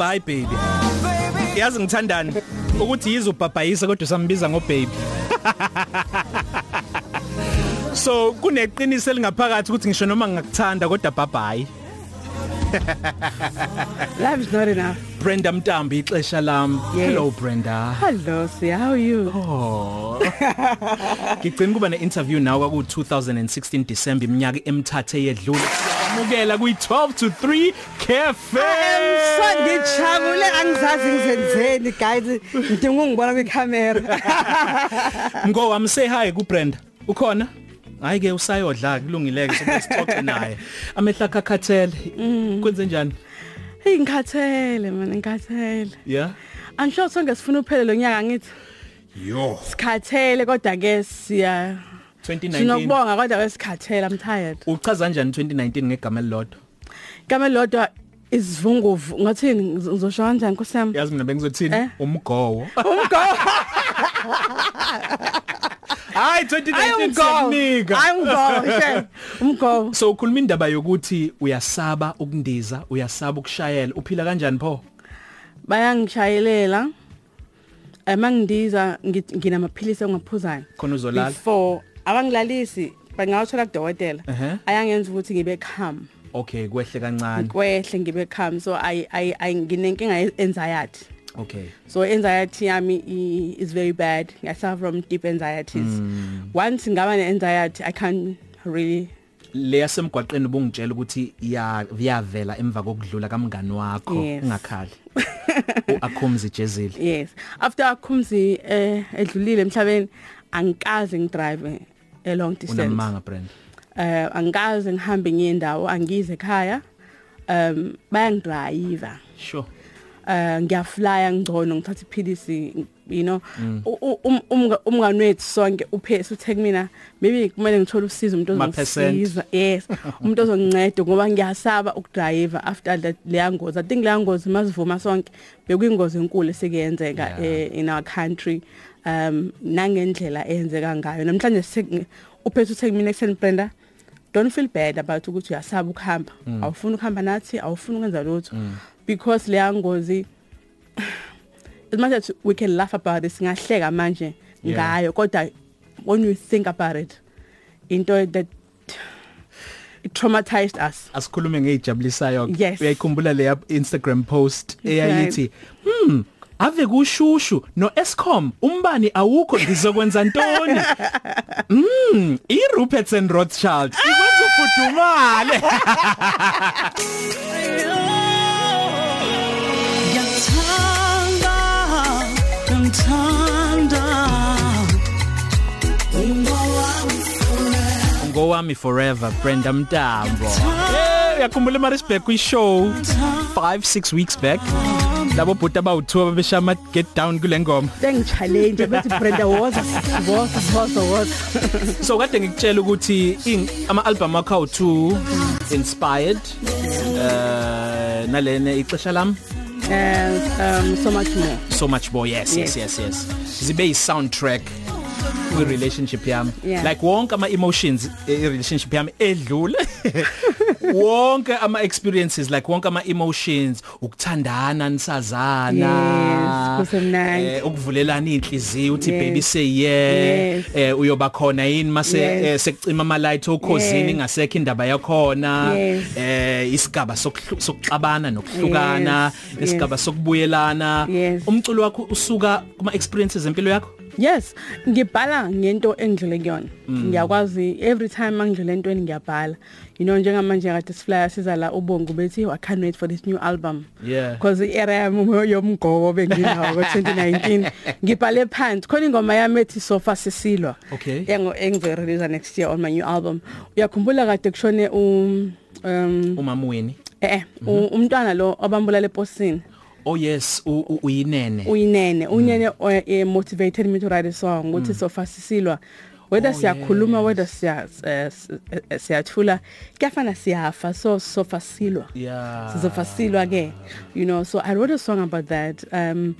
bye baby yazi ngithandani ukuthi yizo ubhabhayisa kodwa sambiza ngo baby so kuneqiniso elingaphakathi ukuthi ngisho noma ngingakuthanda kodwa bye bye Love is not enough. Brenda Mtambi ixesha lami Yes. hello Brenda Hello, see how are you? Oh. Ngicela kuba ne-interview nawe kwaku 2016 December iminyaka emithathe yedlule. Amukela kuyi 12 to 3 cafe. So ngijabule angizazi ngizenzeni guys. Ngidinga ungibona kwicamera. Ngo wami say hi ku Brenda. Ukhona? Hayi ke usayodla kulungileke sokuxoxe naye. Amehla khakhathele. Kwenze njani? Hey ngikhathele man ngikhathele. Yeah. Angisho sonke sifuna uphele lo nyaka ngithi Yo. sikhathele kodwa ke siya 2019. sinokubonga kodwa ke sikhathele I'm tired. Uchaza kanjani 2019 ngegama elilodwa? Igama lodwa isivunguvu ngathini ngizosho kanjani kusami? Yazi mina bengizothini? Eh? Umgowo. Umgo. Hayi 2019 siyanika. Ayumgo, she. Umgo. So ukhuluma indaba yokuthi uyasaba ukundiza, uyasaba ukushayela. Uphila kanjani pho? Bayangishayelela. Emangidiza nginamaphilisi engaphuzayo. Khona uzolala. Before abangilalisi bangawuthola kudokotela. Ehhe. Ayangenza ukuthi ngibe calm. Okay, kwehle kancane. Kwehle ngibe calm so I I I nginenkinga ye- anxiety. Okay. So anxiety yami i- is very bad. I suffer from deep anxieties. Once ngaba ne anxiety I can't really Le yasemgwaqeni ubungitshela ukuthi iya viyavela emva kokudlula kamngani wakho Yes. ungakhali. uAkhumzi Jezile. Yes. After akhumzi eh edlulile emhlabeni angikaze ngidrive a long distance. Unamanga brand. Eh angikaze ngihambe ngiye indawo angize ekhaya. Um bayangidrayiva. Sure. Eh ngiyaflya ngcono ngithatha iphilisi you know. U- u- um- umga- umngani wethu sonke uphese uthe kumina maybe kumele ngithole usizo umuntu Ma percent. ozongisiza yes umuntu ozonginceda ngoba ngiyasaba ukudrive after that leya ngozi. I think leya ngozi masivuma sonke bekuyingozi enkulu esekuyenzeka Yeah. eh, in our country. Um nangendlela eyenzeka ngayo. Namhlanje sek- uphethe uthe kumina ekuseni Brenda don't feel bad about ukuthi uyasaba ukuhamba. Awufuni ukuhamba nathi awufuni ukwenza lutho. Because leya ngozi as much as we can laugh about it singahleka manje Yeah. ngayo kodwa when you think about it into that it traumatized us Asikhulume ngezijabulisayo. Yes. Uyayikhumbula le Instagram post eyayithi, "Hmm, ave kushushu no Eskom umbani awukho ngizokwenza ntoni?" Mm, iRupert and Rothschild ikwenza ufudumale. ngithanda. ngowami forever Brenda Mtambo. Eh uyakhumbula eMaritzburg kwishow? 5 6 weeks back. Labo bhuti abawu2 ababeshama get down kule ngoma. Bengichallenge bethi Brenda woza woza woza woza so kade ngikutshela ukuthi ing- ama album akho awu2 inspired eh nalene ixesha lami and um so much more. So much more yes yes yes. yes zibe yi soundtrack. Kwi relationship yami Yeah. like wonke ama emotions e relationship yami edlule wonke ama experiences like wonke ama emotions ukuthandana nisazana Yes, kusemnandi. eh, ukuvulelana inhliziyo uthi Yes. baby say yeah Yes. eh uyoba khona yini mase Yes. eh, sekucima ama light okhosini Yes. ingasekho indaba yakhona Yes. eh isigaba sokuhlu- sokuxabana nokuhlukana Yes, isigaba sokubuyelana Yes. umculo wakho usuka kuma experiences empilo yakho Yes, ngibhala ngento engidlule kuyona. Ngiyakwazi every time mangidlule entweni ngiyabhala. You know njengamanje kade siflyer siza la ubongo bethi I can't wait for this new album. Yeah. Because i-era yami yomgobo benginawo ngo2019 ngibhale phansi khona ingoma yami ethi sofa sisilwa. Okay. Engo engizorelease next year on my new album. Uyakhumbula kade kushone um um umamweni eh eh, u- umntwana lo obambula leposini. Oh yes u- u- uyinene. Uyinene. Unene eh, motivated me to write a song ukuthi sofa sisilwa whether Oh, siyakhuluma whether siya eh, s- eh, siyathula kuyafana siyafa. So sofa silwa yeah. Sizofa silwa ke you know. So i wrote a song about that um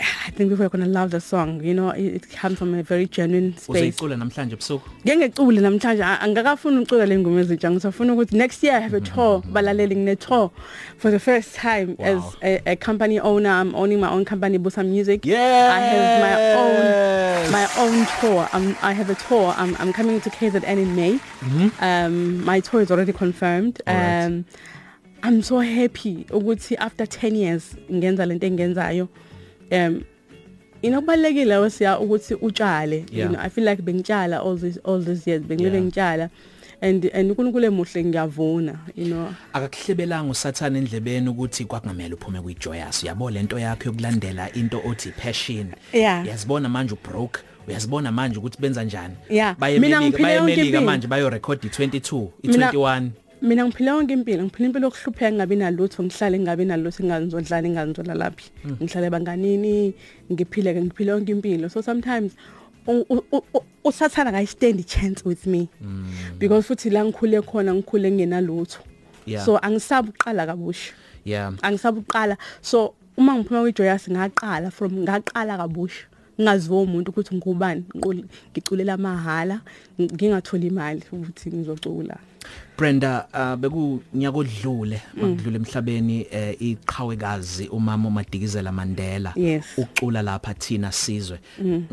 I think people are going to love the song. You know, it, it comes from a very genuine space. uzayicula namhlanje ebusuku Ngeke ngicule namhlanje a- angakafuni ucula le ngoma ezintsha ngisafuna ukuthi next year I have a tour balaleli ngine tour for the first time Wow. as a, a company owner I'm owning my own company Busa Music Yes. I have my own my own tour I'm, I have a tour I'm, I'm coming to KZN in May mm-hmm. um my tour is already confirmed Alright. um I'm so happy ukuthi after 10 years ngenza lento engenzayo um inokubalekile wasiya ukuthi utshale Yeah. you know I feel like bengitshala all these all these years bengile Yeah. ngitshala and and uNkulunkulu emuhle ngiyavuna you know akakuhlebelanga usathana endlebeni ukuthi kwakungamela uphume kwijoyous uyabo lento yakho yokulandela into othi passion Yeah. uyazibona manje ubroke uyazibona manje ukuthi benza njani Yeah. baye Mina Melika ngiphile baye yonke Melika impilo. manje bayo record i22 Mina- i21 mina ngiphila yonke impilo ngiphila impilo yokuhlupheka ngabi nalutho ngihlale ngabi nalutho ingazondlala ingazondla laphi. Ngihlale banganini ngiphile ke ngiphila yonke impilo. So sometimes usathana ka stand chance with me. Because futhi la ngikhule khona ngikhule ngingenalutho. So angisabi uqala kabusha. Yeah. Angisabi uqala so uma ngiphuma kwijoyous ngaqala from ngaqala kabusha. Ngaziwa umuntu ukuthi ngubani ngiculela mahala ngingatholi imali ukuthi ngizocula. Brenda uh, bekunyaka odlule Mm. makudlule emhlabeni eh, iqhawekazi umama uMadikizela Mandela Yes. ucula lapha thina sizwe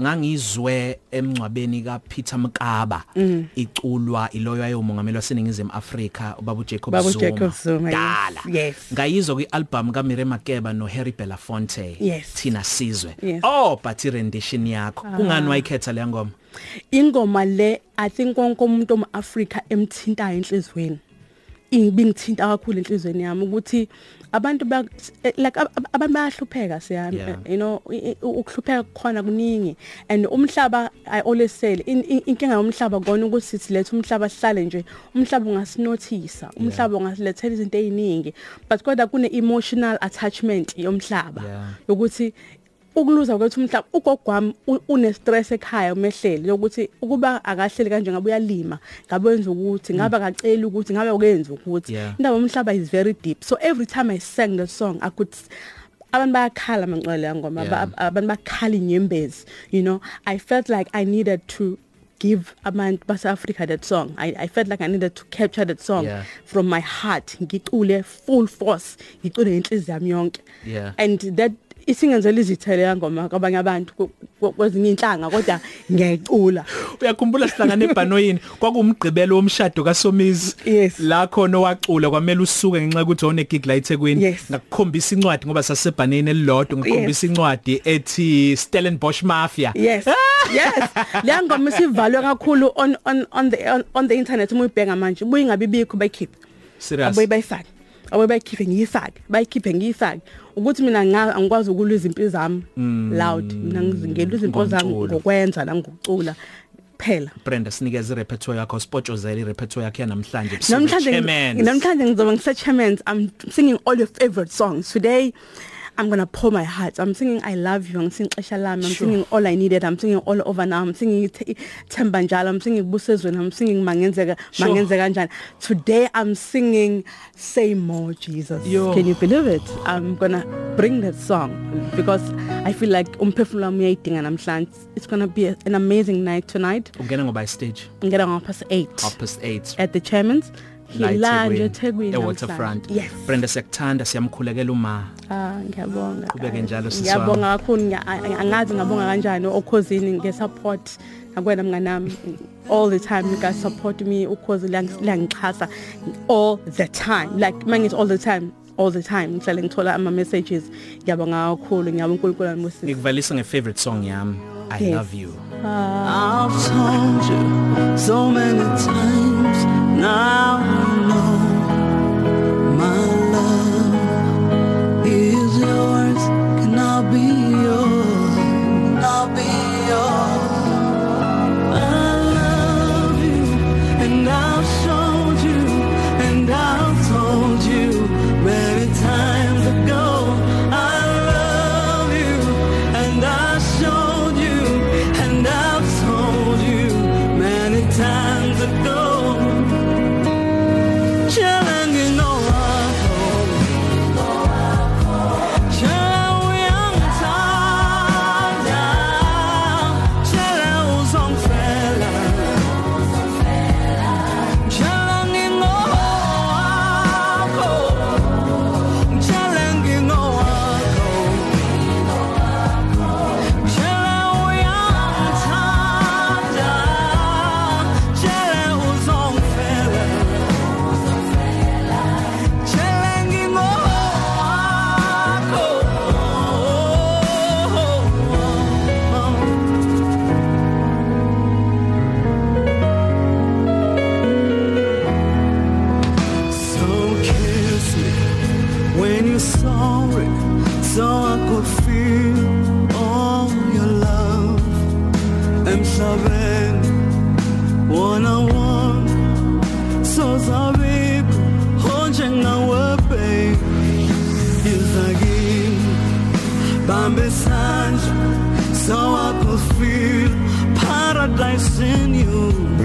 ngangizwe emncwabeni kaPeter Mkaba Mm. iculwa iloyo ayomongameli waseningizimu Afrika ubaba uJacob Baba Zuma uJacob Zuma, yes. dala Yes. ngayizwa kwialbum kaMire Makeba noHarry Belafonte Yes. thina sizwe Yes. oh but rendition yakho kungani wayikhetha le ngoma ingoma le i think konke umuntu omAfrika emthintayo enhlizweni. Ibingithinta kakhulu enhlizweni yami ukuthi abantu ba like ab- ab- abantu bayahlupheka siyami you know ukuhlupheka khona kuningi. And umhlaba i always say in- in- inkinga yomhlaba kona ukuthi sithi letha umhlaba sihlale nje umhlaba ungasinothisa umhlaba ungasilethela izinto eziningi. But kodwa kune emotional attachment yomhlaba. Yeah. Ukuluza kwethu umhlaba ugogwami une stress ekhaya umehleli yokuthi ukuba akahleli kanje ngabe uyalima ngabe wenza ukuthi ngabe akacela ukuthi ngabe ukenza ukuthi. Indaba yomhlaba is very deep. So every time i sang the song i could abantu bayakhala Yeah. aba- abantu bakhala inyembezi you know? I felt like i needed to give abantu base-africa that song. I, i felt like i needed to capture that song Yeah. from my heart. Ngicule full force ngicule ngenhliziyo yami yonke. Yeah. and that isingenzela izithele yangoma kwabanye abantu ku- ku- kwezinye inhlanga kodwa ngiyayicula. Uyakhumbula sihlangane ebhanoyini? Kwakuwumgqibelo womshado kaSomizi Yes. la khona wacula kwamele usuke ngenxa ukuthi one gig la eThekwini Yes. ngakukhombisa incwadi ngoba sasebhaneni elilodwa ngikhombisa incwadi ethi Stellenbosch Mafia. Yes. Yes. Leya ngoma isivalwe kakhulu on on on the on, on the internet uma uyibheka manje buyi ngabe bikho bayikhiphe serious. Abuye bayifake. Abuye bayikhiphe ngiyifake bayikhiphe ngiyifake. Ukuthi mina nga- angikwazi ukulwa izimpi zami loud. Mina ngizingela izimpo zami Ngomculo. ngokwenza nangokucula. Phela Brenda sinikeza irepertoire yakho spotshozela irepertoire yakho yanamhlanje namhlanje Chairmans. namhlanje ngizoba ngise chairmans i'm singing all your favorite songs today. I'm going to pour my heart. I'm singing I love you. I'm singing Xesha Lami. I'm Sure. singing all I needed. I'm singing all over now. I'm singing Themba Njalo. I'm singing Busezweni. I'm singing Mangenzeka Sure. Mangenzeka kanjani. Today I'm singing Say More Jesus. Yo. Can you believe it? I'm going to bring that song because I feel like umphefumulo wami uyayidinga namhlanje. It's going to be an amazing night tonight. ungena ngoba stage Ngena ngapha 8 half past 8 at the chairman's la Hilanje eThekwini, e-waterfront yes. Brenda siyakuthanda siyamkhulekela uma. Ah ngiyabonga. Qhubeke njalo, sisi ngiyabonga kakhulu. Angazi ngabonga kanjani okhosini ngesupport. Nakwena mnganami all the time you guys support me ukhozi liyangichasa all the time. Like mangithi all the time all the time ngihlale ngithola ama messages ngiyabonga kakhulu ngiyabonga uNkulunkulu wami usisi ngikuvalisa nge-favorite song yami I Yes. love you. I've told you so many times now mhlambe sanje so I could feel paradise in you.